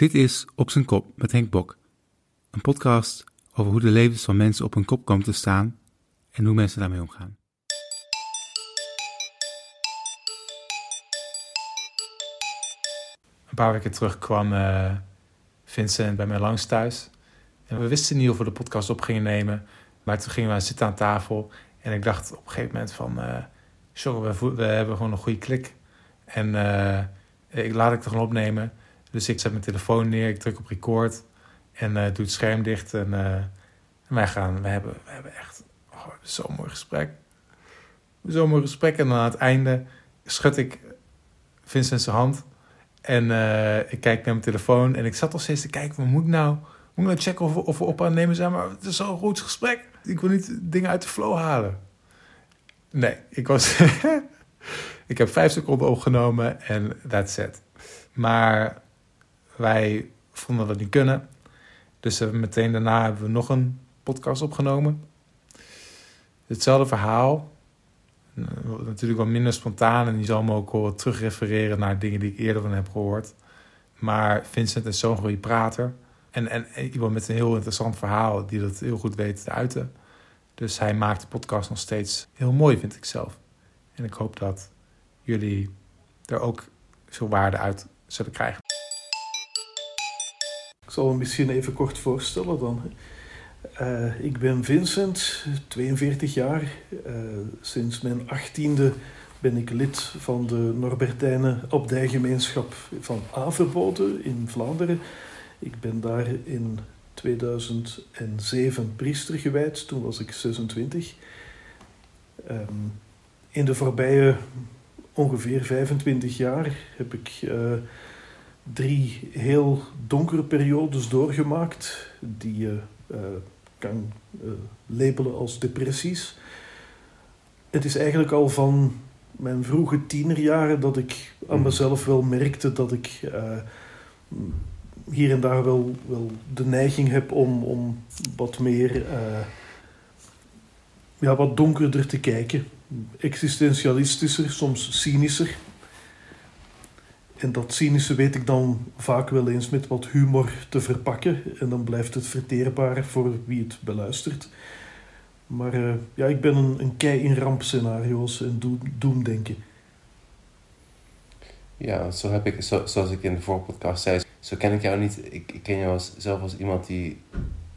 Dit is Op zijn kop met Henk Bok. Een podcast over hoe de levens van mensen op hun kop komen te staan en hoe mensen daarmee omgaan. Een paar weken terug kwam uh, Vincent bij mij langs thuis. En we wisten niet of we de podcast op gingen nemen. Maar toen gingen we zitten aan tafel. En ik dacht op een gegeven moment van... Uh, sorry, we, we, hebben gewoon een goede klik. En uh, ik laat ik het gewoon opnemen. Dus ik zet mijn telefoon neer, ik druk op record en uh, doe het scherm dicht. En, uh, en wij gaan, we hebben, we hebben echt oh, zo'n mooi gesprek. Zo'n mooi gesprek. En dan aan het einde schud ik Vincent zijn hand. En uh, ik kijk naar mijn telefoon. En ik zat al steeds te kijken, moet ik nou, moet ik nou checken of, of we op aan het nemen zijn? Maar het is zo'n goed gesprek. Ik wil niet dingen uit de flow halen. Nee, ik was... ik heb vijf seconden opgenomen en that's it. Maar wij vonden dat niet kunnen. Dus uh, meteen daarna hebben we nog een podcast opgenomen. Hetzelfde verhaal. Natuurlijk wat minder spontaan. En die zal me ook wel terugrefereren naar dingen die ik eerder van heb gehoord. Maar Vincent is zo'n goede prater. En, en, en, iemand met een heel interessant verhaal die dat heel goed weet te uiten. Dus hij maakt de podcast nog steeds heel mooi, vind ik zelf. En ik hoop dat jullie er ook veel waarde uit zullen krijgen. Ik zal hem misschien even kort voorstellen dan. Uh, ik ben Vincent, 42 jaar. Uh, sinds mijn achttiende ben ik lid van de Norbertijnen Abdijgemeenschap van Averboden in Vlaanderen. Ik ben daar in 2007 priester gewijd, toen was ik 26. Um, in de voorbije ongeveer 25 jaar heb ik uh, drie heel donkere periodes doorgemaakt, die je uh, kan uh, labelen als depressies. Het is eigenlijk al van mijn vroege tienerjaren dat ik aan mm. mezelf wel merkte dat ik uh, hier en daar wel, wel de neiging heb om, om wat meer, ja, wat donkerder te kijken. Existentialistischer, soms cynischer. En dat cynische weet ik dan vaak wel eens met wat humor te verpakken. En dan blijft het verteerbaar voor wie het beluistert. Maar uh, ja, ik ben een, een kei in rampscenario's en do doemdenken. Ja, zo heb ik, zo, zoals ik in de vorige podcast zei, zo ken ik jou niet. Ik, ken jou als, zelf als iemand die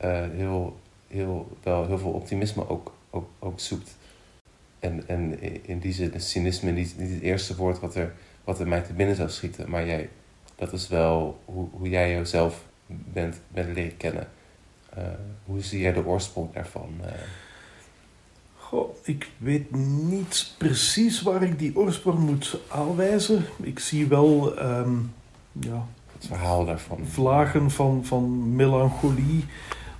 uh, heel, heel, wel heel veel optimisme ook, ook, ook zoekt. En, en in die zin is cynisme niet, niet het eerste woord wat er wat er mij te binnen zou schieten. Maar jij, dat is wel hoe, hoe jij jezelf bent, bent leren kennen. Uh, hoe zie jij de oorsprong daarvan? Uh... Goh, ik weet niet precies waar ik die oorsprong moet aanwijzen. Ik zie wel um, ja, het verhaal daarvan. Vlagen van, van melancholie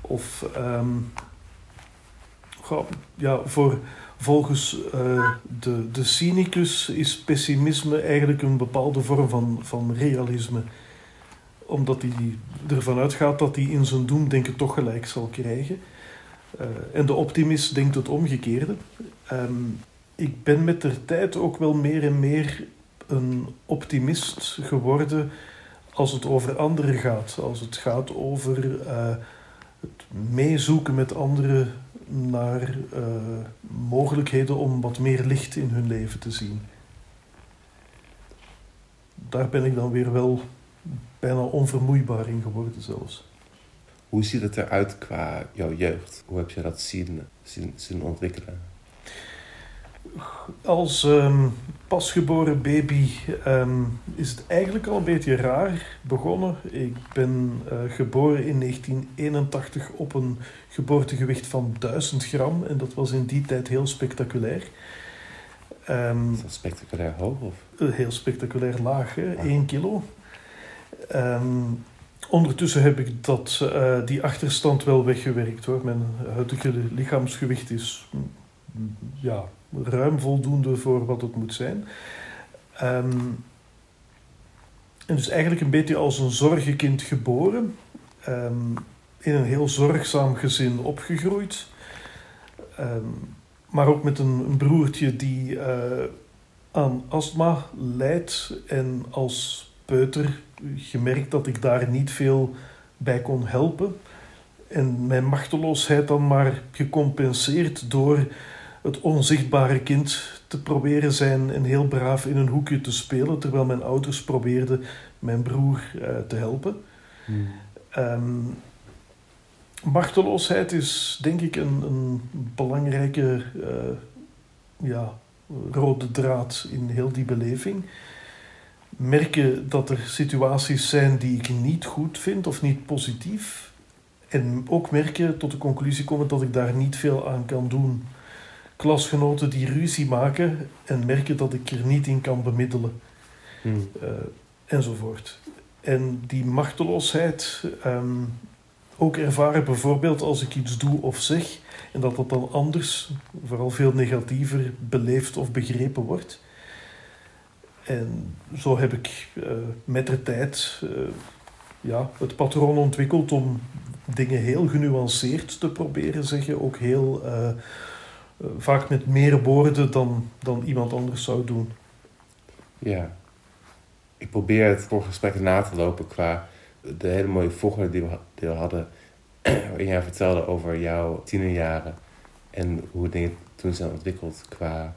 of um, goh, ja, voor Volgens uh, de, de cynicus is pessimisme eigenlijk een bepaalde vorm van, van realisme. Omdat hij ervan uitgaat dat hij in zijn doemdenken toch gelijk zal krijgen. Uh, en de optimist denkt het omgekeerde. Um, ik ben met de tijd ook wel meer en meer een optimist geworden als het over anderen gaat. Als het gaat over uh, het meezoeken met anderen naar uh, mogelijkheden om wat meer licht in hun leven te zien. Daar ben ik dan weer wel bijna onvermoeibaar in geworden zelfs. Hoe ziet het eruit qua jouw jeugd? Hoe heb je dat zien, zien, zien ontwikkelen? Als um, pasgeboren baby um, is het eigenlijk al een beetje raar begonnen. Ik ben uh, geboren in 1981 op een geboortegewicht van 1000 gram. En dat was in die tijd heel spectaculair. Um, is dat spectaculair hoog? Of? Heel spectaculair laag, hè? Ah. 1 kilo. Um, ondertussen heb ik dat, uh, die achterstand wel weggewerkt hoor. Mijn huidige lichaamsgewicht is ja, ruim voldoende voor wat het moet zijn. Um, en dus eigenlijk een beetje als een zorgenkind geboren. Um, in een heel zorgzaam gezin opgegroeid. Um, maar ook met een, een broertje die uh, aan astma lijdt en als peuter gemerkt dat ik daar niet veel bij kon helpen. En mijn machteloosheid dan maar gecompenseerd door het onzichtbare kind te proberen zijn en heel braaf in een hoekje te spelen, terwijl mijn ouders probeerden mijn broer uh, te helpen. Hmm. Um, machteloosheid is denk ik een, een belangrijke uh, ja, rode draad in heel die beleving. Merken dat er situaties zijn die ik niet goed vind of niet positief. En ook merken, tot de conclusie komen dat ik daar niet veel aan kan doen. Klasgenoten die ruzie maken en merken dat ik er niet in kan bemiddelen. Hmm. Uh, enzovoort. En die machteloosheid um, ook ervaren bijvoorbeeld als ik iets doe of zeg en dat dat dan anders, vooral veel negatiever beleefd of begrepen wordt. En zo heb ik uh, met de tijd uh, ja, het patroon ontwikkeld om dingen heel genuanceerd te proberen zeggen. Ook heel vaak met meer woorden dan, dan iemand anders zou doen. Ja. Ik probeer het voor gesprekken na te lopen qua de hele mooie volgorde die we, die we hadden. Waarin jij vertelde over jouw tienerjaren. En hoe dingen toen zijn ontwikkeld qua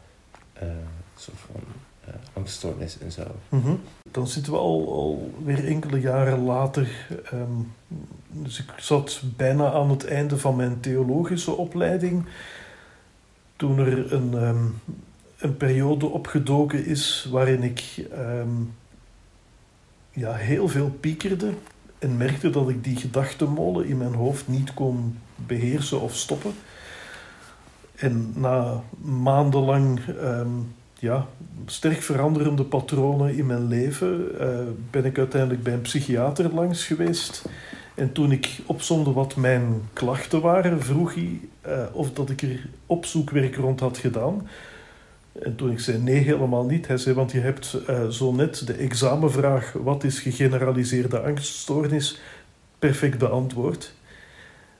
soort van uh, angststoornis en zo. Mm -hmm. Dan zitten we al, al weer enkele jaren later. Um, dus ik zat bijna aan het einde van mijn theologische opleiding. Toen er een, um, een periode opgedoken is waarin ik um, ja, heel veel piekerde. En merkte dat ik die gedachtenmolen in mijn hoofd niet kon beheersen of stoppen. En na maandenlang ja, sterk veranderende patronen in mijn leven uh, ben ik uiteindelijk bij een psychiater langs geweest. En toen ik opzomde wat mijn klachten waren, vroeg hij uh, of dat ik er opzoekwerk rond had gedaan. En toen ik zei nee, helemaal niet. Hij zei, want je hebt uh, zo net de examenvraag wat is gegeneraliseerde angststoornis perfect beantwoord.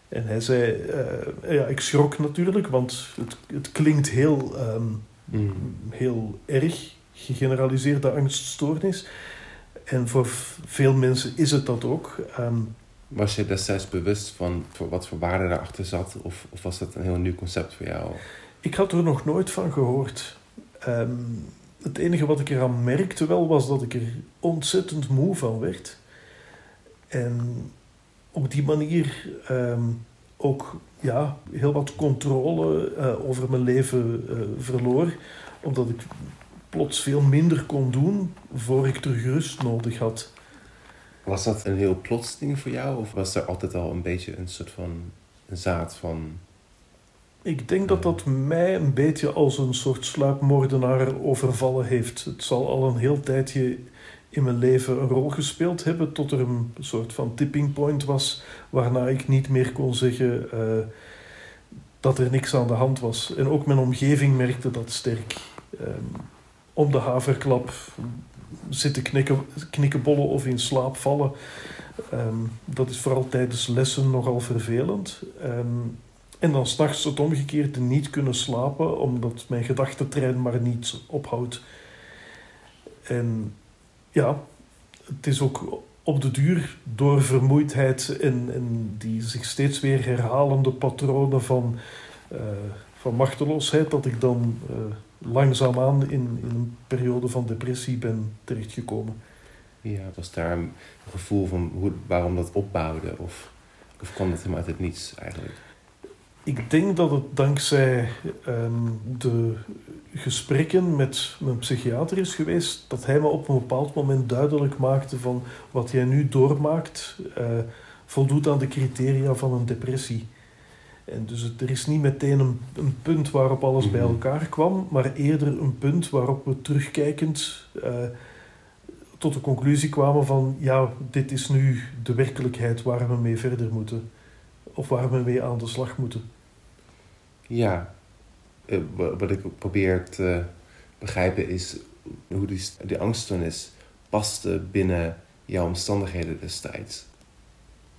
En hij zei, ja, ik schrok natuurlijk, want het, het klinkt heel... Um, Mm. heel erg gegeneraliseerde angststoornis. En voor veel mensen is het dat ook. Um, was je destijds bewust van wat voor waarde daarachter zat? Of, of, was dat een heel nieuw concept voor jou? Ik had er nog nooit van gehoord. Um, het enige wat ik eraan merkte wel was dat ik er ontzettend moe van werd. En op die manier um, ook ja, heel wat controle uh, over mijn leven uh, verloor. Omdat ik plots veel minder kon doen voor ik terug rust nodig had. Was dat een heel plots ding voor jou? Of was er altijd al een beetje een soort van zaad van... Ik denk dat dat mij een beetje als een soort sluipmoordenaar overvallen heeft. Het zal al een heel tijdje in mijn leven een rol gespeeld hebben tot er een soort van tipping point was waarna ik niet meer kon zeggen uh, dat er niks aan de hand was. En ook mijn omgeving merkte dat sterk. Um, om de haverklap zitten knikken, knikkenbollen of in slaap vallen. Um, dat is vooral tijdens lessen nogal vervelend. Um, en dan s'nachts het omgekeerde niet kunnen slapen, omdat mijn gedachtentrein maar niet ophoudt. En ja, het is ook op de duur door vermoeidheid en, en die zich steeds weer herhalende patronen van, uh, van machteloosheid, dat ik dan uh, langzaamaan in, in een periode van depressie ben terechtgekomen. Ja, was daar een gevoel van hoe, waarom dat opbouwde? Of, of kwam dat helemaal uit het niets eigenlijk? Ik denk dat het dankzij um, de gesprekken met mijn psychiater is geweest, dat hij me op een bepaald moment duidelijk maakte van wat jij nu doormaakt, uh, voldoet aan de criteria van een depressie. En dus het, er is niet meteen een, een punt waarop alles mm -hmm. bij elkaar kwam, maar eerder een punt waarop we terugkijkend uh, tot de conclusie kwamen van ja, dit is nu de werkelijkheid waar we mee verder moeten. Of waar we mee aan de slag moeten. Ja, uh, wat ik probeer te begrijpen is hoe die, die angststoornis paste binnen jouw omstandigheden destijds.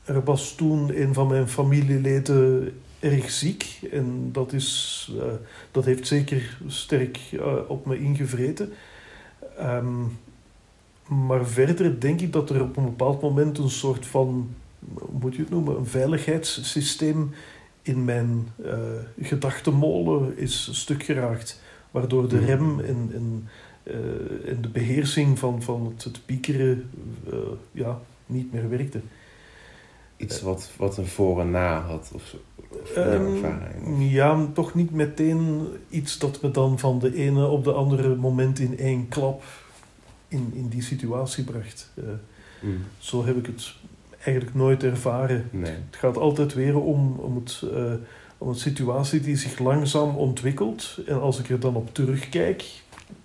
Er was toen een van mijn familieleden erg ziek en dat, is, uh, dat heeft zeker sterk uh, op me ingevreten. Um, maar verder denk ik dat er op een bepaald moment een soort van, hoe moet je het noemen, een veiligheidssysteem in mijn uh, gedachtenmolen is stuk geraakt. Waardoor de Mhm. rem en, en, eh, en de beheersing van, van het, het piekeren eh, ja, niet meer werkte. Iets wat, wat een voor en na had. Of, of ervaring. ja, toch niet meteen iets dat me dan van de ene op de andere moment in één klap in, in die situatie bracht. Eh, Mm. zo heb ik het eigenlijk nooit ervaren. Nee. Het gaat altijd weer om, om, het, eh, om een situatie die zich langzaam ontwikkelt. En als ik er dan op terugkijk,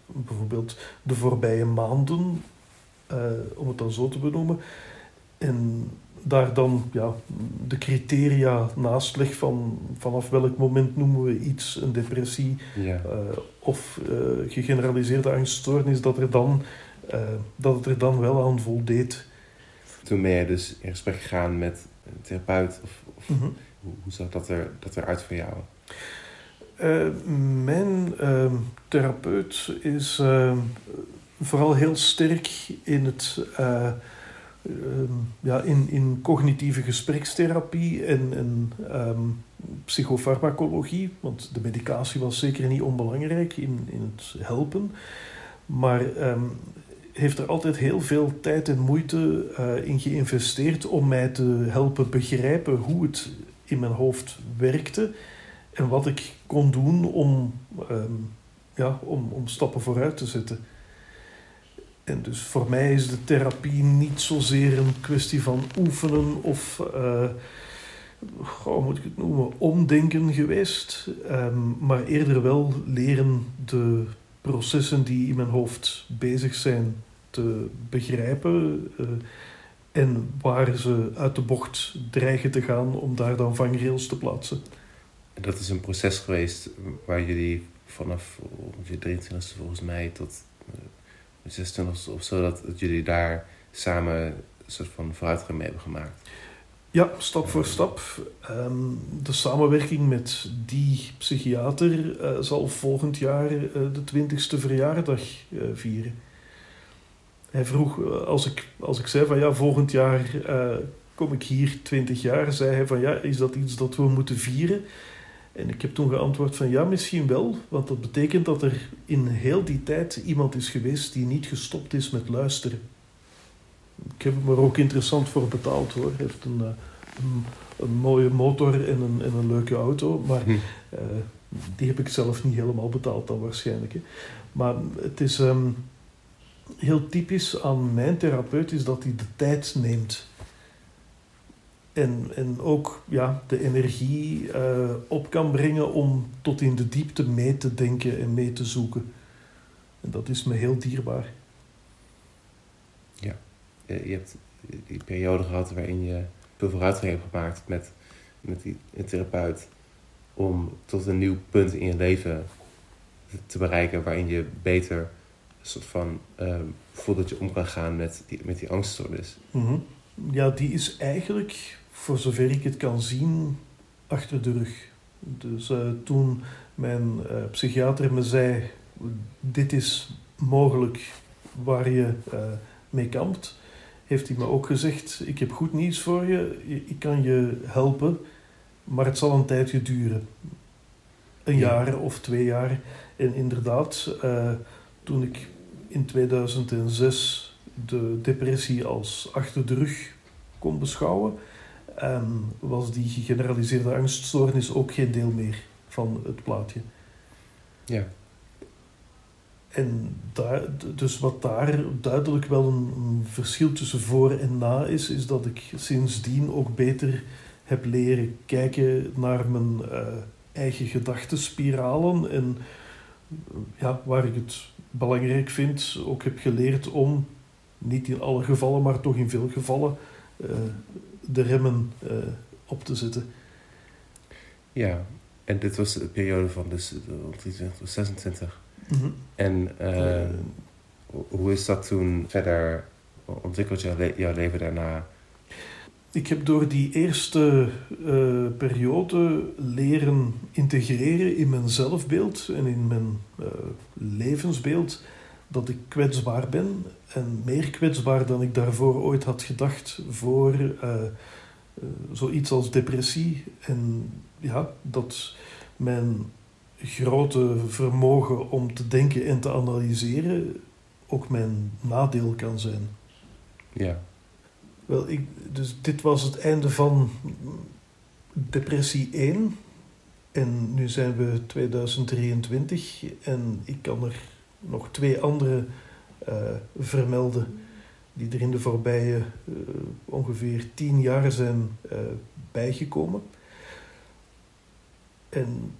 bijvoorbeeld de voorbije maanden, eh, om het dan zo te benoemen, en daar dan ja, de criteria naast leg van vanaf welk moment noemen we iets een depressie Ja. eh, of eh, gegeneraliseerde angststoornis, dat, er dan, eh, dat het er dan wel aan voldeed. Toen ben je dus in gesprek gegaan met een therapeut. Of, of Mhm. hoe, hoe zag dat, er, dat eruit voor jou? Mijn ehm, therapeut is ehm, vooral heel sterk in het. Eh, ehm, ja, in, in cognitieve gesprekstherapie en, en ehm, psychofarmacologie. Want de medicatie was zeker niet onbelangrijk in, in het helpen. Maar ehm, heeft er altijd heel veel tijd en moeite eh, in geïnvesteerd om mij te helpen begrijpen hoe het in mijn hoofd werkte. En wat ik kon doen om, ja, om, om stappen vooruit te zetten. Dus voor mij is de therapie niet zozeer een kwestie van oefenen of, eh, hoe moet ik het noemen, omdenken geweest. Ehm, maar eerder wel leren de processen die in mijn hoofd bezig zijn te begrijpen. eh, en waar ze uit de bocht dreigen te gaan om daar dan vangrails te plaatsen. En dat is een proces geweest waar jullie vanaf je 23e volgens mij tot eh, je 26e of zo, dat, jullie daar samen een soort van vooruitgang mee hebben gemaakt. Ja, stap voor stap. Ehm, de samenwerking met die psychiater eh, zal volgend jaar eh, de twintigste verjaardag eh, vieren. Hij vroeg, als ik, als ik zei van ja, volgend jaar kom ik hier 20 jaar, zei hij van ja, is dat iets dat we moeten vieren? En ik heb toen geantwoord van ja, misschien wel, want dat betekent dat er in heel die tijd iemand is geweest die niet gestopt is met luisteren. Ik heb hem er ook interessant voor betaald hoor. Hij heeft een, eh, een, een mooie motor en een, en een leuke auto, maar Hm. eh, die heb ik zelf niet helemaal betaald dan waarschijnlijk. Hè. Maar het is ehm, heel typisch aan mijn therapeut is dat hij de tijd neemt. En, en ook ja, de energie eh, op kan brengen om tot in de diepte mee te denken en mee te zoeken. En dat is me heel dierbaar. Je, je hebt die periode gehad waarin je veel vooruitgang hebt gemaakt met, met die een therapeut. Om tot een nieuw punt in je leven te bereiken waarin je beter een soort van ehm, voelt dat je om kan gaan met die, met die angststoornis. Mhm. Ja, die is eigenlijk, voor zover ik het kan zien, achter de rug. Dus eh, toen mijn eh, psychiater me zei, dit is mogelijk waar je eh, mee kampt, heeft hij me ook gezegd, ik heb goed nieuws voor je, ik kan je helpen, maar het zal een tijdje duren. Een Ja. jaar of twee jaar. En inderdaad, toen ik in 2006 de depressie als achter de rug kon beschouwen, ehm, was die gegeneraliseerde angststoornis ook geen deel meer van het plaatje. Ja. En daar, dus wat daar duidelijk wel een, een verschil tussen voor en na is, is dat ik sindsdien ook beter heb leren kijken naar mijn eh, eigen gedachtenspiralen en ja, waar ik het belangrijk vind, ook heb geleerd om, niet in alle gevallen, maar toch in veel gevallen, eh, de remmen eh, op te zetten. Ja, en dit was de periode van dus eh, 23 tot 26. Mhm. En eh, ho- hoe is dat toen verder ontwikkeld, jouw, le- jouw leven daarna? Ik heb door die eerste eh, periode leren integreren in mijn zelfbeeld en in mijn eh, levensbeeld dat ik kwetsbaar ben. En meer kwetsbaar dan ik daarvoor ooit had gedacht voor uh, zoiets als depressie. En ja, dat mijn grote vermogen om te denken en te analyseren ook mijn nadeel kan zijn. Ja. Wel, ik, dus dit was het einde van depressie 1. En nu zijn we 2023 en ik kan er nog twee andere uh, vermelden die er in de voorbije uh, ongeveer tien jaar zijn uh, bijgekomen. En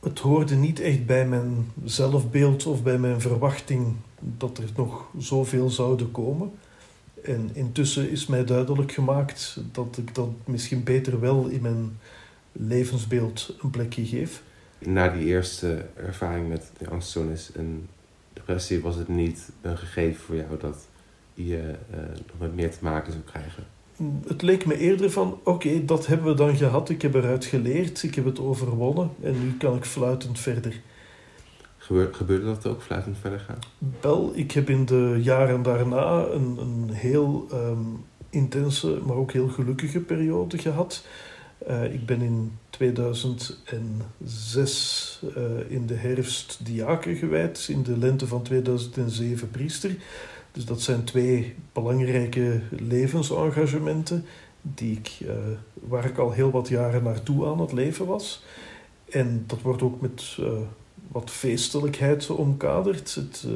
het hoorde niet echt bij mijn zelfbeeld of bij mijn verwachting dat er nog zoveel zouden komen. En intussen is mij duidelijk gemaakt dat ik dat misschien beter wel in mijn levensbeeld een plekje geef. Na die eerste ervaring met de angststoornis en depressie was het niet een gegeven voor jou dat je uh, nog met meer te maken zou krijgen? Het leek me eerder van, oké, dat hebben we dan gehad, ik heb eruit geleerd, ik heb het overwonnen en nu kan ik fluitend verder. Gebeur, gebeurde dat ook, fluitend verder gaan? Wel, ik heb in de jaren daarna een, een heel um, intense, maar ook heel gelukkige periode gehad. Uh, ik ben in 2006 uh, in de herfst diaken gewijd, in de lente van 2007 priester. Dus dat zijn twee belangrijke levensengagementen die ik, uh, waar ik al heel wat jaren naartoe aan het leven was. En dat wordt ook met wat feestelijkheid omkaderd. Het,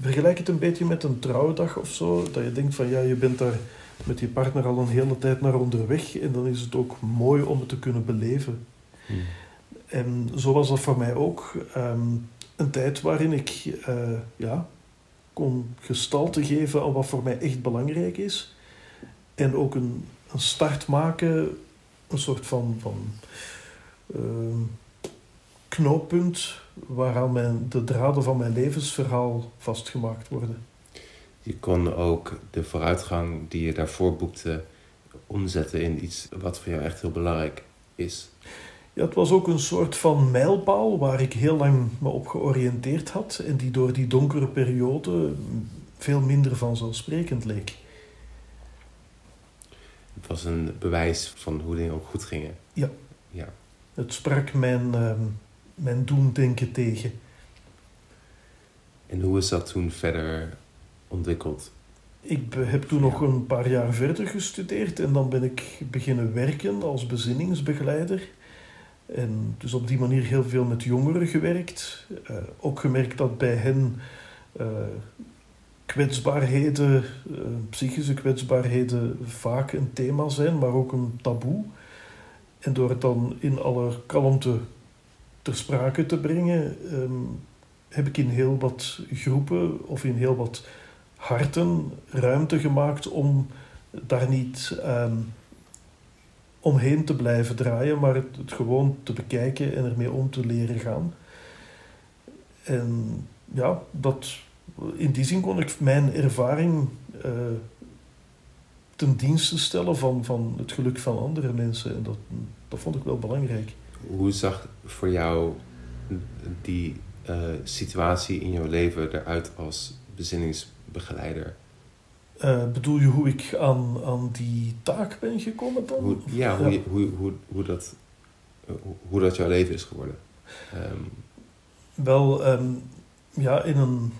vergelijk het een beetje met een trouwdag of zo. Dat je denkt van ja, je bent daar met je partner al een hele tijd naar onderweg. En dan is het ook mooi om het te kunnen beleven. Hmm. En zo was dat voor mij ook. Um, een tijd waarin ik ja, kon gestalte geven aan wat voor mij echt belangrijk is. En ook een, een start maken, een soort van, van uh, knooppunt waaraan mijn, de draden van mijn levensverhaal vastgemaakt worden. Je kon ook de vooruitgang die je daarvoor boekte omzetten in iets wat voor jou echt heel belangrijk is. Ja, het was ook een soort van mijlpaal waar ik heel lang me op georiënteerd had en die door die donkere periode veel minder vanzelfsprekend leek. Het was een bewijs van hoe dingen ook goed gingen. Ja. ja. Het sprak mijn, uh, mijn doendenken tegen. En hoe is dat toen verder ontwikkeld? Ik heb toen nog een paar jaar verder gestudeerd en dan ben ik beginnen werken als bezinningsbegeleider. En dus op die manier heel veel met jongeren gewerkt. Uh, ook gemerkt dat bij hen uh, kwetsbaarheden, uh, psychische kwetsbaarheden, vaak een thema zijn, maar ook een taboe. En door het dan in alle kalmte ter sprake te brengen, um, heb ik in heel wat groepen of in heel wat harten ruimte gemaakt om daar niet. Um, omheen te blijven draaien, maar het, gewoon te bekijken en ermee om te leren gaan. En ja, dat, in die zin kon ik mijn ervaring uh, ten dienste stellen van, van het geluk van andere mensen. En dat, dat vond ik wel belangrijk. Hoe zag voor jou die uh, situatie in jouw leven eruit als bezinningsbegeleider? Uh, bedoel je hoe ik aan, aan die taak ben gekomen dan? Hoe, ja, hoe, ja. Je, hoe, hoe, hoe, dat, hoe dat jouw leven is geworden. Um. Wel, um, ja, in een,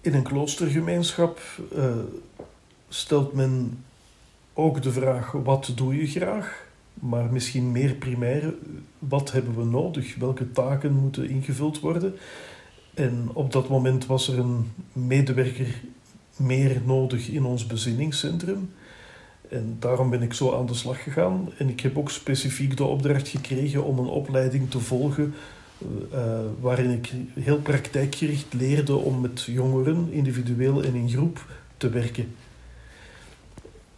in een kloostergemeenschap uh, stelt men ook de vraag: wat doe je graag? Maar misschien meer primair, wat hebben we nodig? Welke taken moeten ingevuld worden? En op dat moment was er een medewerker meer nodig in ons bezinningscentrum. En daarom ben ik zo aan de slag gegaan. En ik heb ook specifiek de opdracht gekregen om een opleiding te volgen uh, waarin ik heel praktijkgericht leerde om met jongeren, individueel en in groep, te werken.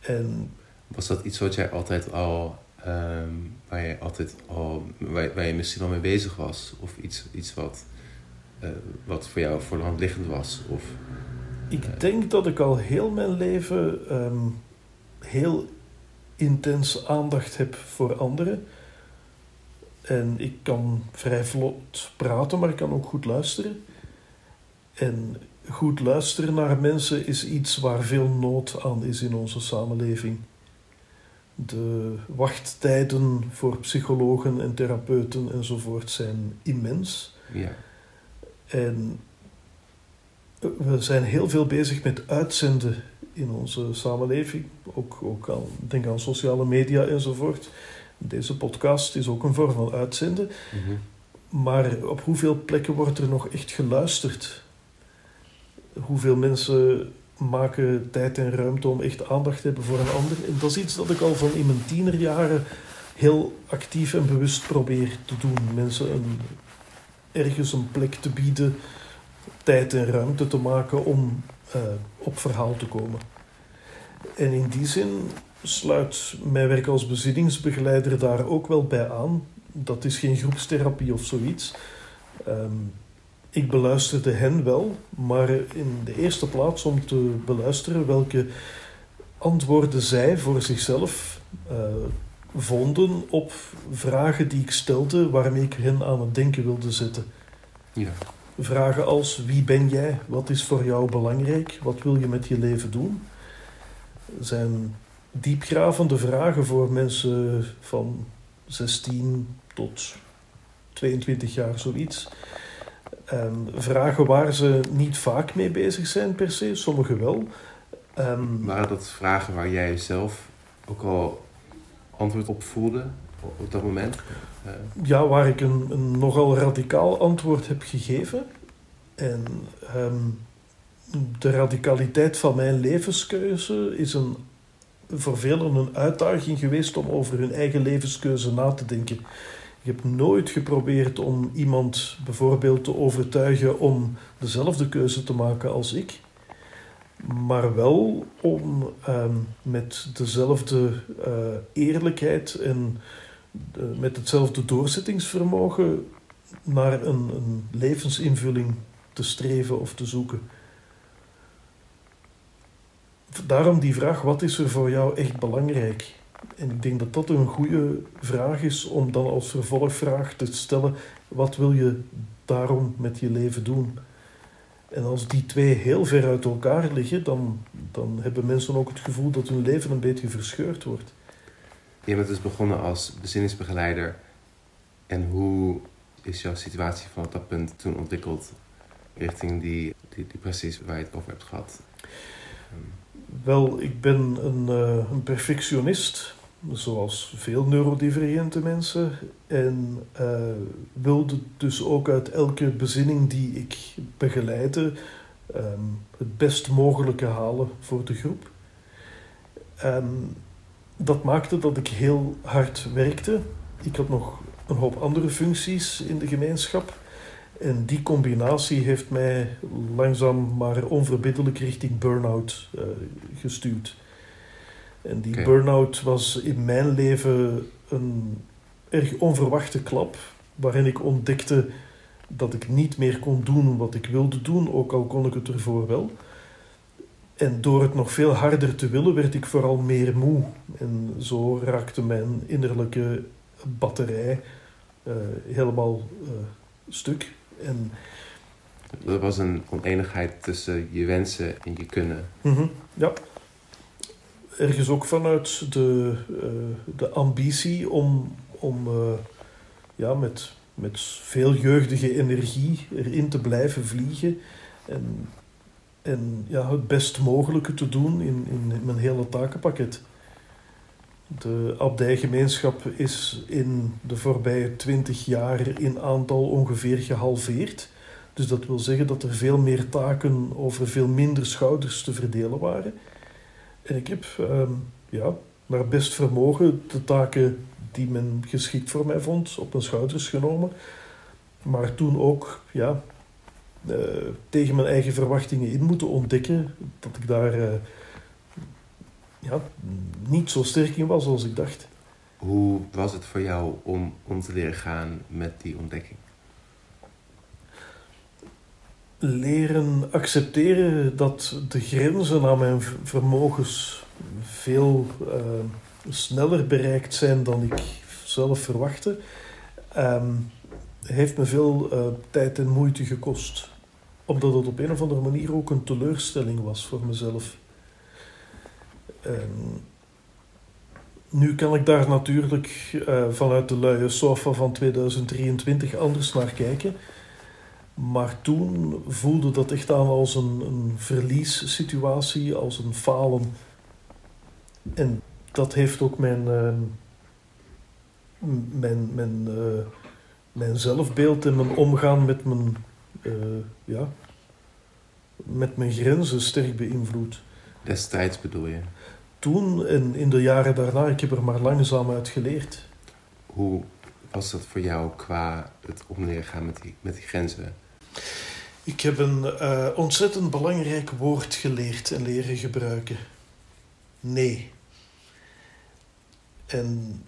En, Was dat iets wat jij altijd al, um, waar je altijd al, waar, waar, je misschien al mee bezig was? Of iets, iets wat, wat voor jou voor de hand liggend was? Of... Ik denk dat ik al heel mijn leven um, heel intens aandacht heb voor anderen. En ik kan vrij vlot praten, maar ik kan ook goed luisteren. En goed luisteren naar mensen is iets waar veel nood aan is in onze samenleving. De wachttijden voor psychologen en therapeuten enzovoort zijn immens. Ja. En we zijn heel veel bezig met uitzenden in onze samenleving. Ook, ook aan, denk aan sociale media enzovoort. Deze podcast is ook een vorm van uitzenden. Mhm. Maar op hoeveel plekken wordt er nog echt geluisterd? Hoeveel mensen maken tijd en ruimte om echt aandacht te hebben voor een ander? En dat is iets dat ik al van in mijn tienerjaren heel actief en bewust probeer te doen. Mensen een, ergens een plek te bieden, tijd en ruimte te maken om uh, op verhaal te komen. En in die zin sluit mijn werk als bezinningsbegeleider daar ook wel bij aan. Dat is geen groepstherapie of zoiets. Um, ik beluisterde hen wel, maar in de eerste plaats om te beluisteren welke antwoorden zij voor zichzelf uh, vonden op vragen die ik stelde waarmee ik hen aan het denken wilde zetten. Ja. Vragen als wie ben jij? Wat is voor jou belangrijk? Wat wil je met je leven doen? Zijn diepgravende vragen voor mensen van 16 tot 22 jaar, zoiets. Um, vragen waar ze niet vaak mee bezig zijn per se, sommige wel. Um, Waren dat vragen waar jij zelf ook al antwoord op voelde op dat moment? Uh. Ja, waar ik een, nogal radicaal antwoord heb gegeven. En um, de radicaliteit van mijn levenskeuze is een, voor velen een uitdaging geweest om over hun eigen levenskeuze na te denken. Ik heb nooit geprobeerd om iemand bijvoorbeeld te overtuigen om dezelfde keuze te maken als ik. Maar wel om um, met dezelfde uh, eerlijkheid en uh, met hetzelfde doorzettingsvermogen naar een, een levensinvulling te streven of te zoeken. Daarom die vraag: wat is er voor jou echt belangrijk? En ik denk dat dat een goede vraag is om dan als vervolgvraag te stellen: wat wil je daarom met je leven doen? En als die twee heel ver uit elkaar liggen, dan, dan hebben mensen ook het gevoel dat hun leven een beetje verscheurd wordt. Je bent dus begonnen als bezinningsbegeleider. En hoe is jouw situatie vanaf dat punt toen ontwikkeld richting die, die depressies waar je het over hebt gehad? Wel, ik ben een, uh, een perfectionist, zoals veel neurodivergente mensen. En uh, wilde dus ook uit elke bezinning die ik begeleide um, het best mogelijke halen voor de groep. En dat maakte dat ik heel hard werkte. Ik had nog een hoop andere functies in de gemeenschap. En die combinatie heeft mij langzaam maar onverbiddelijk richting burn-out uh, gestuurd. En die okay. burn-out was in mijn leven een erg onverwachte klap, waarin ik ontdekte dat ik niet meer kon doen wat ik wilde doen, ook al kon ik het ervoor wel. En door het nog veel harder te willen, werd ik vooral meer moe. En zo raakte mijn innerlijke batterij uh, helemaal uh, stuk. En, dat was een oneenigheid tussen je wensen en je kunnen. Mm -hmm, ja. Ergens ook vanuit de, uh, de ambitie om, om uh, ja, met, met veel jeugdige energie erin te blijven vliegen. En, en ja, het best mogelijke te doen in, in mijn hele takenpakket. De abdijgemeenschap is in de voorbije twintig jaar in aantal ongeveer gehalveerd. Dus dat wil zeggen dat er veel meer taken over veel minder schouders te verdelen waren. En ik heb um, ja, naar best vermogen de taken die men geschikt voor mij vond op mijn schouders genomen. Maar toen ook ja, uh, tegen mijn eigen verwachtingen in moeten ontdekken dat ik daar... Uh, ja, niet zo sterk in was als ik dacht. Hoe was het voor jou om om te leren gaan met die ontdekking? Leren accepteren dat de grenzen aan mijn vermogens veel uh, sneller bereikt zijn dan ik zelf verwachtte, um, heeft me veel uh, tijd en moeite gekost Omdat het op een of andere manier ook een teleurstelling was voor mezelf. En nu kan ik daar natuurlijk uh, vanuit de luie sofa van 2023 anders naar kijken. Maar toen voelde dat echt aan als een, een verliessituatie, als een falen. En dat heeft ook mijn, uh, mijn, mijn, uh, mijn zelfbeeld en mijn omgaan met mijn, ja, met mijn grenzen sterk beïnvloed. Destijds bedoel je? Toen en in de jaren daarna, ik heb er maar langzaam uit geleerd. Hoe was dat voor jou qua het omgaan met die, met die grenzen? Ik heb een uh, ontzettend belangrijk woord geleerd en leren gebruiken. Nee. En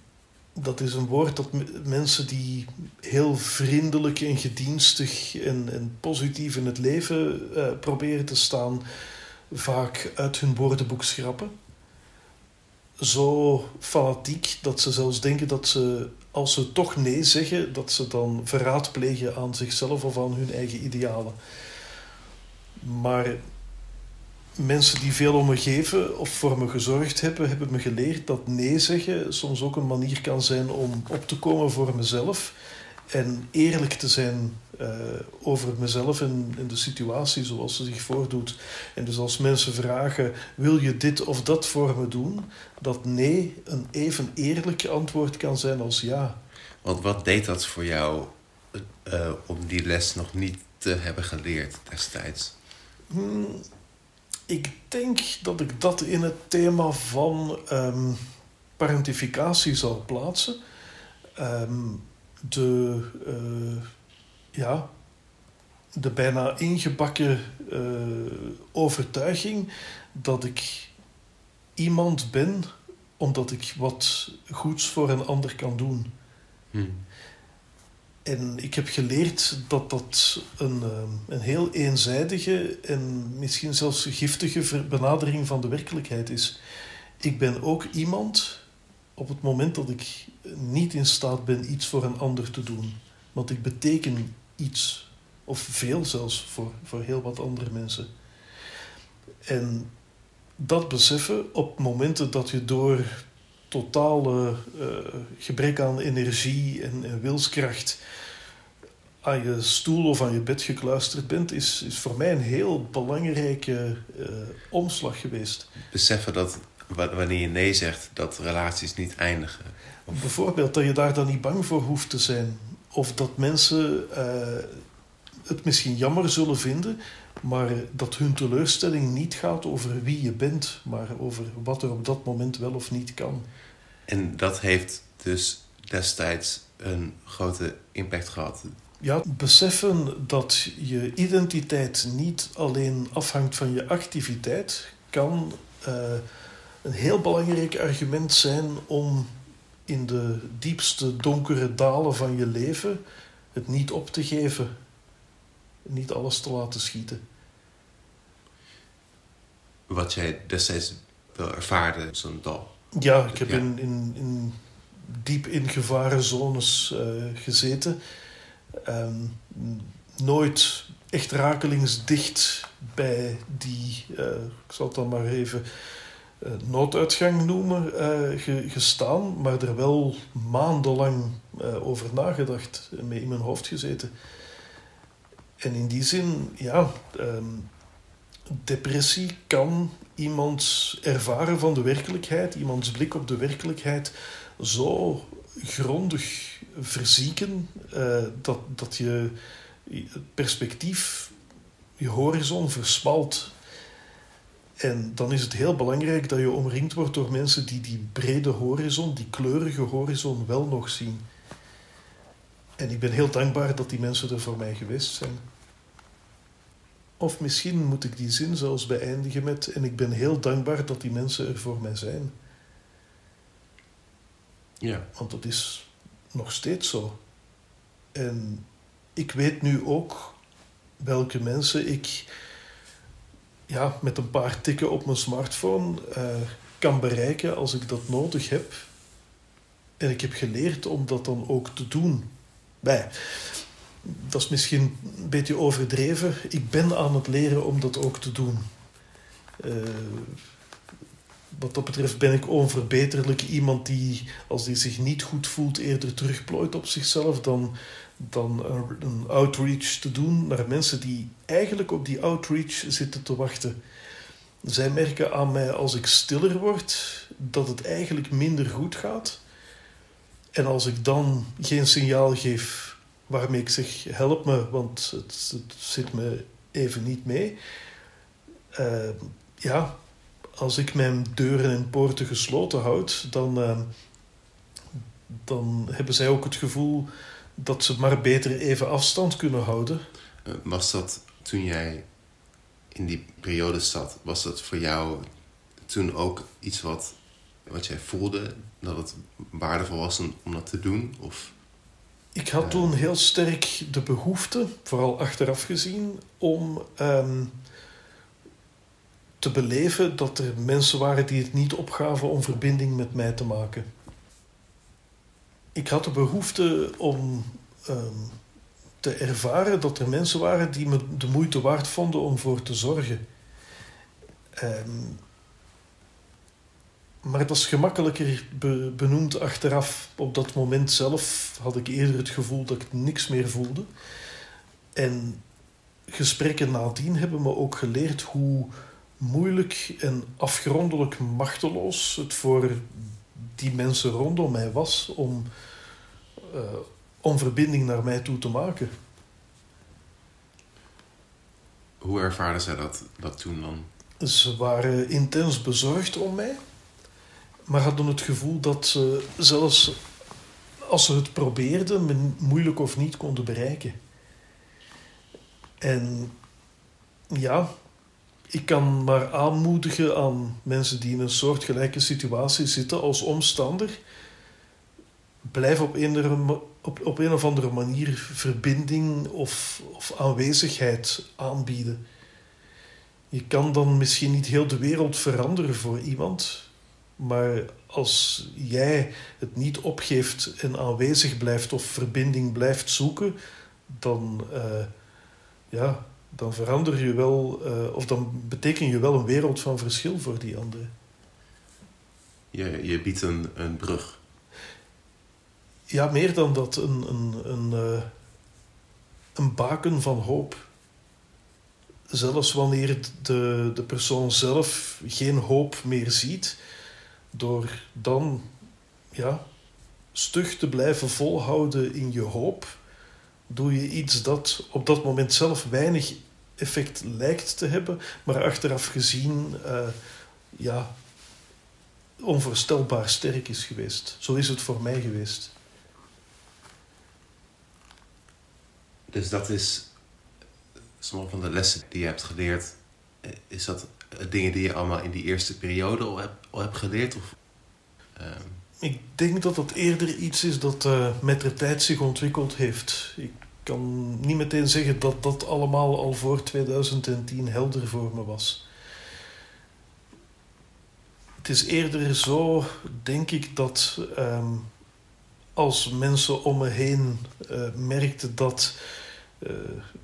dat is een woord dat mensen die heel vriendelijk en gedienstig en, en positief in het leven uh, proberen te staan, vaak uit hun woordenboek schrappen. Zo fanatiek dat ze zelfs denken dat ze, als ze toch nee zeggen, dat ze dan verraad plegen aan zichzelf of aan hun eigen idealen. Maar mensen die veel om me geven of voor me gezorgd hebben, hebben me geleerd dat nee zeggen soms ook een manier kan zijn om op te komen voor mezelf en eerlijk te zijn uh, over mezelf en, en, de situatie zoals ze zich voordoet. En dus als mensen vragen: wil je dit of dat voor me doen? Dat nee een even eerlijk antwoord kan zijn als ja. Want wat deed dat voor jou uh, om die les nog niet te hebben geleerd destijds? Hmm, ik denk dat ik dat in het thema van um, parentificatie zal plaatsen. Um, de, uh, ja, de bijna ingebakken uh, overtuiging dat ik iemand ben omdat ik wat goeds voor een ander kan doen. Hmm. En ik heb geleerd dat dat een, eh, een heel eenzijdige en misschien zelfs giftige benadering van de werkelijkheid is. Ik ben ook iemand op het moment dat ik niet in staat ben iets voor een ander te doen. Want ik beteken iets, of veel zelfs, voor, voor heel wat andere mensen. En dat beseffen op momenten dat je door totale uh, gebrek aan energie en, en, wilskracht aan je stoel of aan je bed gekluisterd bent, is, is voor mij een heel belangrijke uh, omslag geweest. Beseffen dat wanneer je nee zegt, dat relaties niet eindigen. Bijvoorbeeld dat je daar dan niet bang voor hoeft te zijn. Of dat mensen uh, het misschien jammer zullen vinden, maar dat hun teleurstelling niet gaat over wie je bent, maar over wat er op dat moment wel of niet kan. En dat heeft dus destijds een grote impact gehad. Ja, beseffen dat je identiteit niet alleen afhangt van je activiteit, kan uh, een heel belangrijk argument zijn om in de diepste donkere dalen van je leven het niet op te geven, niet alles te laten schieten. Wat jij destijds wel ervaarde, zo'n dal. Ja, ik heb In, in, in diep in gevarenzones uh, gezeten. Um, nooit echt rakelingsdicht bij die, uh, ik zal het dan maar even nooduitgang noemen, uh, gestaan, maar er wel maandenlang uh, over nagedacht, mee in mijn hoofd gezeten. En in die zin, ja, um, depressie kan iemands ervaren van de werkelijkheid, iemands blik op de werkelijkheid zo grondig verzieken dat, dat je het perspectief, je horizon versmalt en dan is het heel belangrijk dat je omringd wordt door mensen die die brede horizon, die kleurige horizon, wel nog zien. En ik ben heel dankbaar dat die mensen er voor mij geweest zijn. Of misschien moet ik die zin zelfs beëindigen met: En ik ben heel dankbaar dat die mensen er voor mij zijn. Ja. Want dat is nog steeds zo. En ik weet nu ook welke mensen ik ja, met een paar tikken op mijn smartphone uh, kan bereiken als ik dat nodig heb. En ik heb geleerd om dat dan ook te doen. Bij. dat is misschien een beetje overdreven. Ik ben aan het leren om dat ook te doen. Uh, wat dat betreft ben ik onverbeterlijk iemand die, als hij zich niet goed voelt, eerder terugplooit op zichzelf dan, dan een outreach te doen naar mensen die eigenlijk op die outreach zitten te wachten. Zij merken aan mij als ik stiller word dat het eigenlijk minder goed gaat. En als ik dan geen signaal geef waarmee ik zeg: help me, want het, zit me even niet mee. Uh, ja, als ik mijn deuren en poorten gesloten houd, dan, uh, dan hebben zij ook het gevoel dat ze maar beter even afstand kunnen houden. Eh, was dat toen jij in die periode zat, was dat voor jou toen ook iets wat, wat jij voelde dat het waardevol was om dat te doen? Of, ik had toen heel sterk de behoefte, vooral achteraf gezien, om um, te beleven dat er mensen waren die het niet opgaven om verbinding met mij te maken. Ik had de behoefte om um, te ervaren dat er mensen waren die me de moeite waard vonden om voor te zorgen. Um, maar dat is gemakkelijker be benoemd achteraf. Op dat moment zelf had ik eerder het gevoel dat ik niks meer voelde. En gesprekken nadien hebben me ook geleerd hoe moeilijk en afgrondelijk machteloos het voor die mensen rondom mij was om, uh, om verbinding naar mij toe te maken. Hoe ervaren zij dat, dat toen dan? Ze waren intens bezorgd om mij, maar hadden het gevoel dat ze zelfs als ze het probeerden, me moeilijk of niet konden bereiken. En ja, ik kan maar aanmoedigen aan mensen die in een soortgelijke situatie zitten als omstander. Blijf op een, op, op een of andere manier verbinding of, of aanwezigheid aanbieden. Je kan dan misschien niet heel de wereld veranderen voor iemand, maar als jij het niet opgeeft en aanwezig blijft of verbinding blijft zoeken, dan, uh, ja, dan verander je wel, uh, of dan beteken je wel een wereld van verschil voor die anderen. Je, je biedt een, een brug. Ja, meer dan dat. Een, een, een, uh, een baken van hoop. Zelfs wanneer de, de persoon zelf geen hoop meer ziet, door dan ja, stug te blijven volhouden in je hoop doe je iets dat op dat moment zelf weinig effect lijkt te hebben, maar achteraf gezien uh, ja, onvoorstelbaar sterk is geweest. Zo is het voor mij geweest. Dus dat is sommige van de lessen die je hebt geleerd. Eh, is dat dingen die je allemaal in die eerste periode al hebt, al hebt geleerd? Of, uh... Ik denk dat dat eerder iets is dat uh, met de tijd zich ontwikkeld heeft. Ik kan niet meteen zeggen dat dat allemaal al voor 2010 helder voor me was. Het is eerder zo, denk ik, dat um, als mensen om me heen uh, merkten dat uh,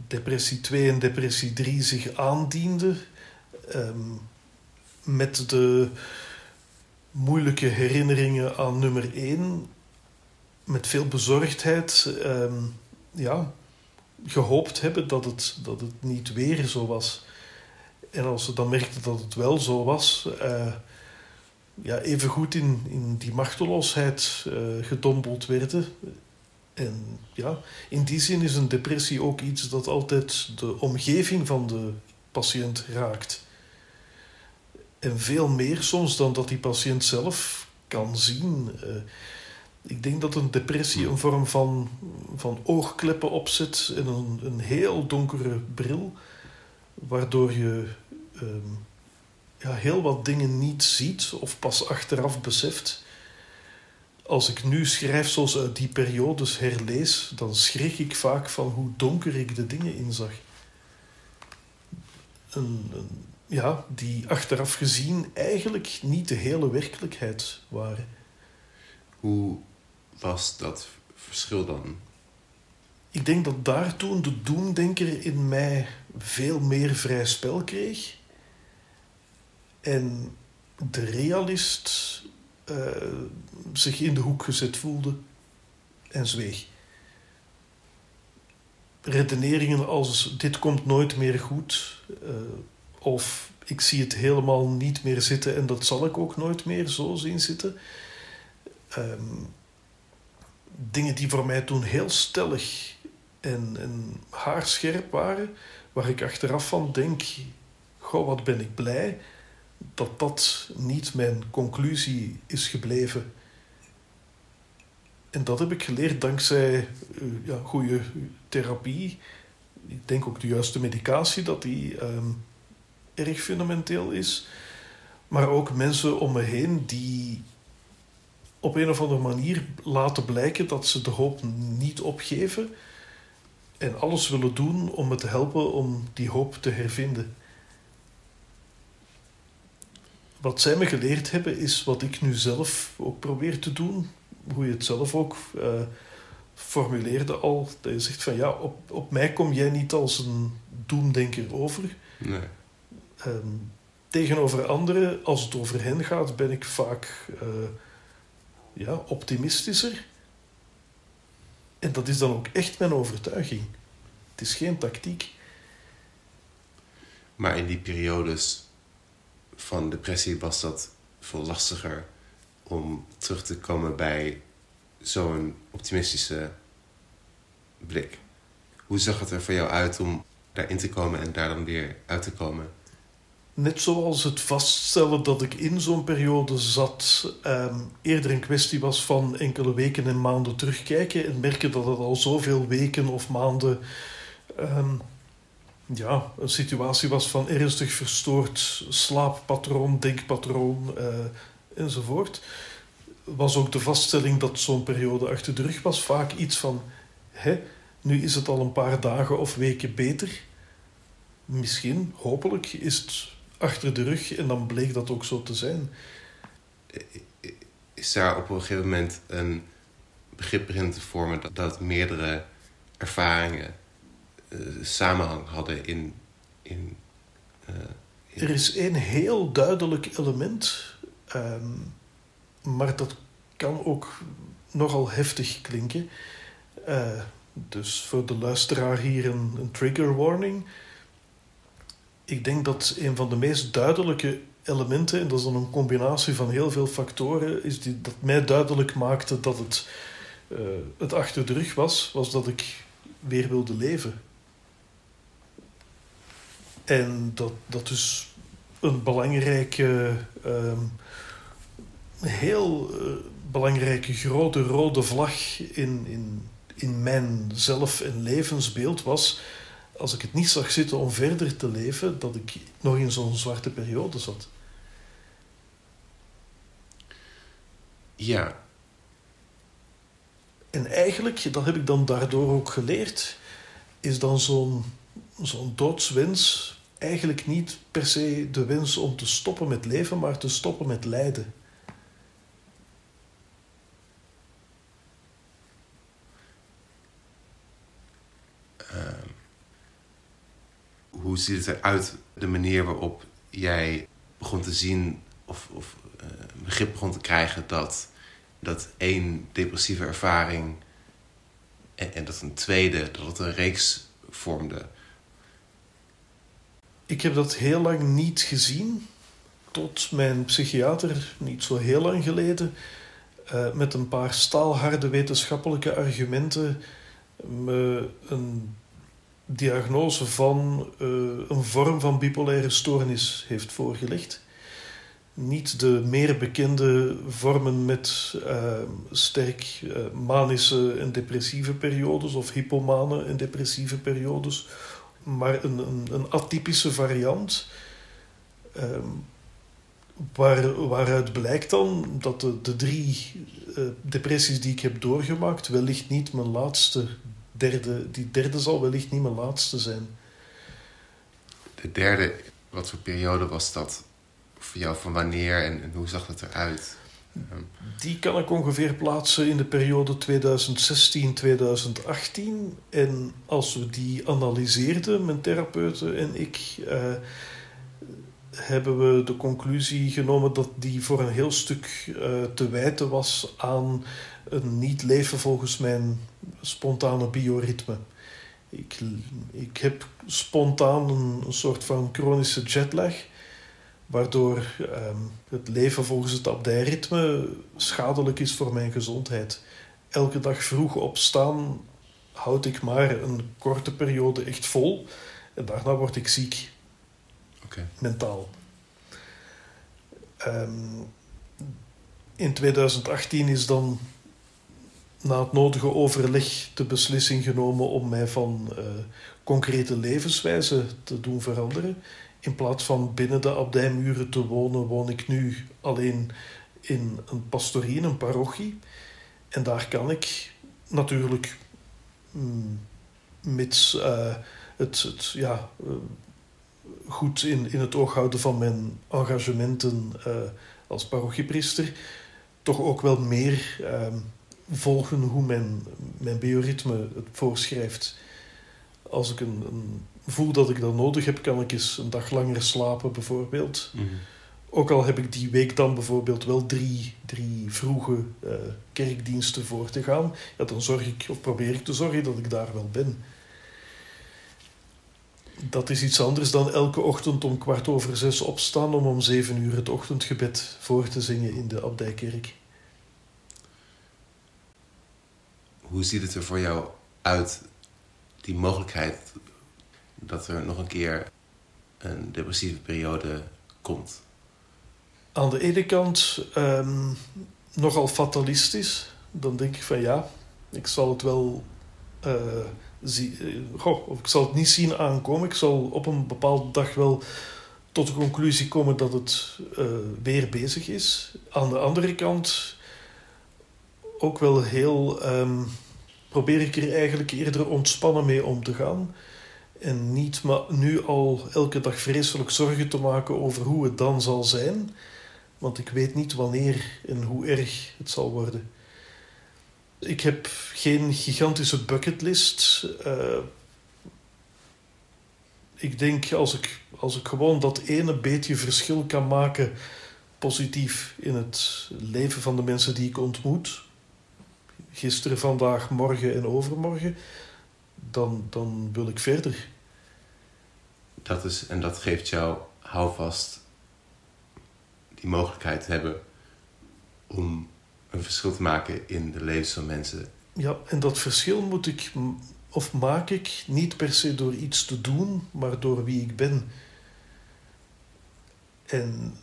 depressie 2 en depressie 3 zich aandienden, um, met de moeilijke herinneringen aan nummer 1, met veel bezorgdheid. Um, ja, gehoopt hebben dat het, dat het niet weer zo was. En als ze dan merkten dat het wel zo was, uh, ja, even goed in, in die machteloosheid uh, gedompeld werden. En ja, in die zin is een depressie ook iets dat altijd de omgeving van de patiënt raakt. En veel meer soms dan dat die patiënt zelf kan zien. Uh, ik denk dat een depressie een vorm van, van oogkleppen opzet en een, een heel donkere bril, waardoor je um, ja, heel wat dingen niet ziet of pas achteraf beseft. Als ik nu schrijf zoals uit die periodes herlees, dan schrik ik vaak van hoe donker ik de dingen inzag. Een, ja, die achteraf gezien eigenlijk niet de hele werkelijkheid waren. Hoe was dat verschil dan? Ik denk dat daar toen de doemdenker in mij veel meer vrij spel kreeg. En de realist uh, zich in de hoek gezet voelde en zweeg. Redeneringen als dit komt nooit meer goed, uh, of ik zie het helemaal niet meer zitten en dat zal ik ook nooit meer zo zien zitten. Um, dingen die voor mij toen heel stellig en, en haarscherp waren, waar ik achteraf van denk: Goh, wat ben ik blij dat dat niet mijn conclusie is gebleven. En dat heb ik geleerd dankzij uh, ja, goede therapie. Ik denk ook de juiste medicatie, dat die um, erg fundamenteel is. Maar ook mensen om me heen die op een of andere manier laten blijken dat ze de hoop niet opgeven en alles willen doen om me te helpen om die hoop te hervinden. Wat zij me geleerd hebben is wat ik nu zelf ook probeer te doen. Hoe je het zelf ook uh, formuleerde al. Dat je zegt van ja, op, op mij kom jij niet als een doemdenker over. Nee. Um, tegenover anderen, als het over hen gaat, ben ik vaak uh, ja, optimistischer. En dat is dan ook echt mijn overtuiging. Het is geen tactiek. Maar in die periodes van depressie was dat veel lastiger om terug te komen bij zo'n optimistische blik. Hoe zag het er voor jou uit om daarin te komen en daar dan weer uit te komen? Net zoals het vaststellen dat ik in zo'n periode zat, um, eerder een kwestie was van enkele weken en maanden terugkijken en merken dat het al zoveel weken of maanden um, ja, een situatie was van ernstig verstoord slaappatroon, denkpatroon uh, enzovoort. Was ook de vaststelling dat zo'n periode achter de rug was vaak iets van: hè, nu is het al een paar dagen of weken beter. Misschien, hopelijk, is het achter de rug en dan bleek dat ook zo te zijn. Is daar op een gegeven moment een begrip in te vormen dat, dat meerdere ervaringen uh, samenhang hadden in. in, uh, in... Er is één heel duidelijk element, um, maar dat kan ook nogal heftig klinken. Uh, dus voor de luisteraar hier een, een trigger warning ik denk dat een van de meest duidelijke elementen, en dat is dan een combinatie van heel veel factoren, is die, dat mij duidelijk maakte dat het, uh, het achter de rug was, was dat ik weer wilde leven. En dat, dat dus een belangrijke, uh, heel uh, belangrijke grote rode vlag in, in, in mijn zelf- en levensbeeld was als ik het niet zag zitten om verder te leven, dat ik nog in zo'n zwarte periode zat. Ja. En eigenlijk, dat heb ik dan daardoor ook geleerd, is dan zo'n zo'n doodswens eigenlijk niet per se de wens om te stoppen met leven, maar te stoppen met lijden. Hoe ziet het eruit, de manier waarop jij begon te zien of, of begrip begon te krijgen dat, dat één depressieve ervaring en, en dat een tweede, dat het een reeks vormde? Ik heb dat heel lang niet gezien, tot mijn psychiater, niet zo heel lang geleden, uh, met een paar staalharde wetenschappelijke argumenten me een diagnose van uh, een vorm van bipolaire stoornis heeft voorgelegd. Niet de meer bekende vormen met uh, sterk uh, manische en depressieve periodes of hypomane en depressieve periodes, maar een, een, een atypische variant. Waar, waaruit blijkt dan dat de, de drie depressies die ik heb doorgemaakt wellicht niet mijn laatste derde, die derde zal wellicht niet mijn laatste zijn. De derde, wat voor periode was dat voor jou? Van wanneer en, en hoe zag het eruit? Die kan ik ongeveer plaatsen in de periode 2016-2018. En als we die analyseerden, mijn therapeuten en ik, uh, hebben we de conclusie genomen dat die voor een heel stuk uh, te wijten was aan een niet leven volgens mijn spontane bioritme. Ik, ik heb spontaan een, een soort van chronische jetlag waardoor um, het leven volgens het abdijritme schadelijk is voor mijn gezondheid. Elke dag vroeg opstaan houd ik maar een korte periode echt vol en daarna word ik ziek. Okay. Mentaal. Um, in 2018 is dan na het nodige overleg de beslissing genomen om mij van uh, concrete levenswijze te doen veranderen. In plaats van binnen de abdijmuren te wonen, woon ik nu alleen in een pastorie, een parochie. En daar kan ik natuurlijk, mm, mits uh, het, ja, uh, goed in, in het oog houden van mijn engagementen als parochiepriester, toch ook wel meer volgen hoe mijn, mijn bioritme het voorschrijft. Als ik een, een voel dat ik dat nodig heb, kan ik eens een dag langer slapen, bijvoorbeeld. Mhm. Ook al heb ik die week dan bijvoorbeeld wel drie, drie vroege uh, kerkdiensten voor te gaan, ja, dan zorg ik, of probeer ik te zorgen dat ik daar wel ben. Dat is iets anders dan elke ochtend om kwart over zes opstaan om om zeven uur het ochtendgebed voor te zingen in de abdijkerk. Hoe ziet het er voor jou uit, die mogelijkheid dat er nog een keer een depressieve periode komt? Aan de ene kant um, nogal fatalistisch. Dan denk ik van ja, ik zal het wel zie, uh, goh, of ik zal het niet zien aankomen. Ik zal op een bepaalde dag wel tot de conclusie komen dat het uh, weer bezig is. Aan de andere kant ook wel heel. Um, probeer ik er eigenlijk eerder ontspannen mee om te gaan. En niet maar nu al elke dag vreselijk zorgen te maken over hoe het dan zal zijn. Want ik weet niet wanneer en hoe erg het zal worden. Ik heb geen gigantische bucketlist. Uh, ik denk als ik, als ik gewoon dat ene beetje verschil kan maken, positief in het leven van de mensen die ik ontmoet, gisteren, vandaag, morgen en overmorgen, dan, dan wil ik verder. Dat is, en dat geeft jou houvast die mogelijkheid te hebben om een verschil te maken in de levens van mensen. Ja, en dat verschil moet ik of maak ik niet per se door iets te doen, maar door wie ik ben. En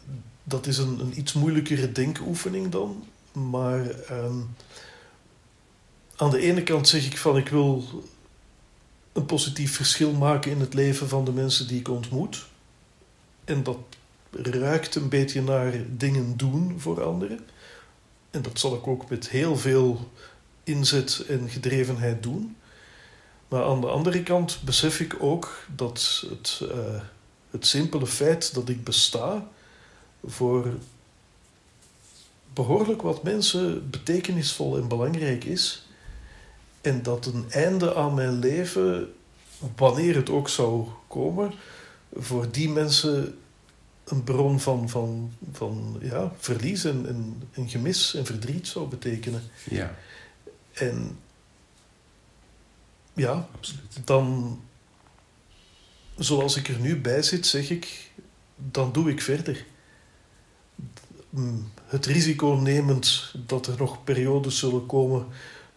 dat is een, een iets moeilijkere denkoefening dan, maar um, aan de ene kant zeg ik van ik wil een positief verschil maken in het leven van de mensen die ik ontmoet. En dat ruikt een beetje naar dingen doen voor anderen. En dat zal ik ook met heel veel inzet en gedrevenheid doen. Maar aan de andere kant besef ik ook dat het, uh, het simpele feit dat ik besta voor behoorlijk wat mensen betekenisvol en belangrijk is. En dat een einde aan mijn leven, wanneer het ook zou komen, voor die mensen een bron van, van, van ja, verlies en, en, en gemis en verdriet zou betekenen. Ja. En ja, Absoluut. dan, zoals ik er nu bij zit, zeg ik, dan doe ik verder. Het risico nemend dat er nog periodes zullen komen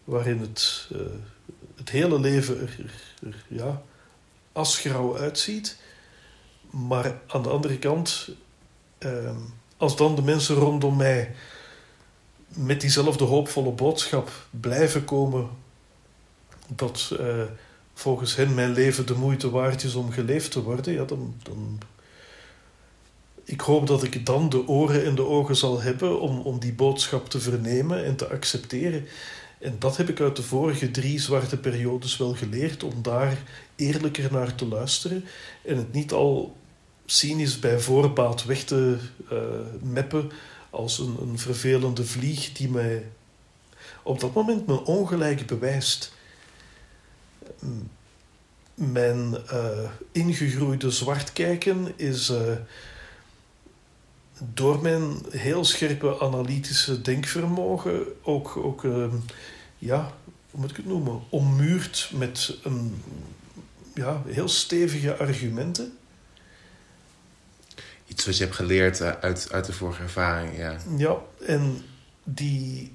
waarin het, uh, het hele leven er, er, ja, asgrauw uitziet. Maar aan de andere kant, uh, als dan de mensen rondom mij met diezelfde hoopvolle boodschap blijven komen dat uh, volgens hen mijn leven de moeite waard is om geleefd te worden, ja, dan, dan. Ik hoop dat ik dan de oren en de ogen zal hebben om, om die boodschap te vernemen en te accepteren. En dat heb ik uit de vorige drie zwarte periodes wel geleerd, om daar eerlijker naar te luisteren en het niet al cynisch bij voorbaat weg te uh, meppen als een, een vervelende vlieg die mij op dat moment mijn ongelijk bewijst. Mijn uh, ingegroeide zwartkijken is uh, door mijn heel scherpe analytische denkvermogen ook, ook uh, ja, hoe moet ik het noemen, ommuurd met een, ja, heel stevige argumenten. Iets wat je hebt geleerd uit, uit de vorige ervaring, ja. Ja, en die,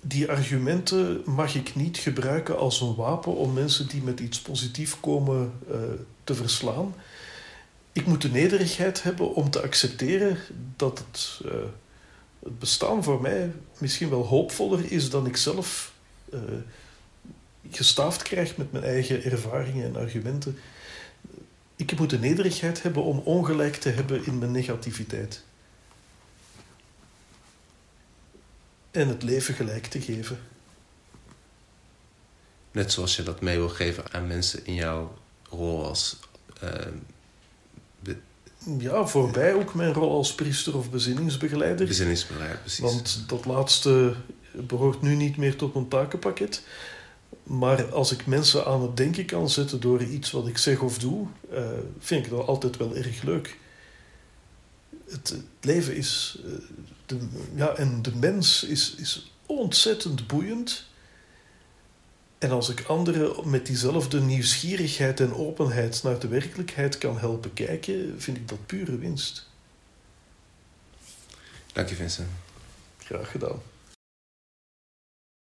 die argumenten mag ik niet gebruiken als een wapen om mensen die met iets positiefs komen uh, te verslaan. Ik moet de nederigheid hebben om te accepteren dat het, uh, het bestaan voor mij misschien wel hoopvoller is dan ik zelf uh, gestaafd krijg met mijn eigen ervaringen en argumenten. Ik moet de nederigheid hebben om ongelijk te hebben in mijn negativiteit. En het leven gelijk te geven. Net zoals je dat mee wil geven aan mensen in jouw rol als. Uh, ja, voorbij ook mijn rol als priester of bezinningsbegeleider. Bezinningsbegeleider, precies. Want dat laatste behoort nu niet meer tot mijn takenpakket. Maar als ik mensen aan het denken kan zetten door iets wat ik zeg of doe, uh, vind ik dat altijd wel erg leuk. Het, het leven is. Uh, de, ja, en de mens is, is ontzettend boeiend. En als ik anderen met diezelfde nieuwsgierigheid en openheid naar de werkelijkheid kan helpen kijken, vind ik dat pure winst. Dank je, Vincent. Graag gedaan.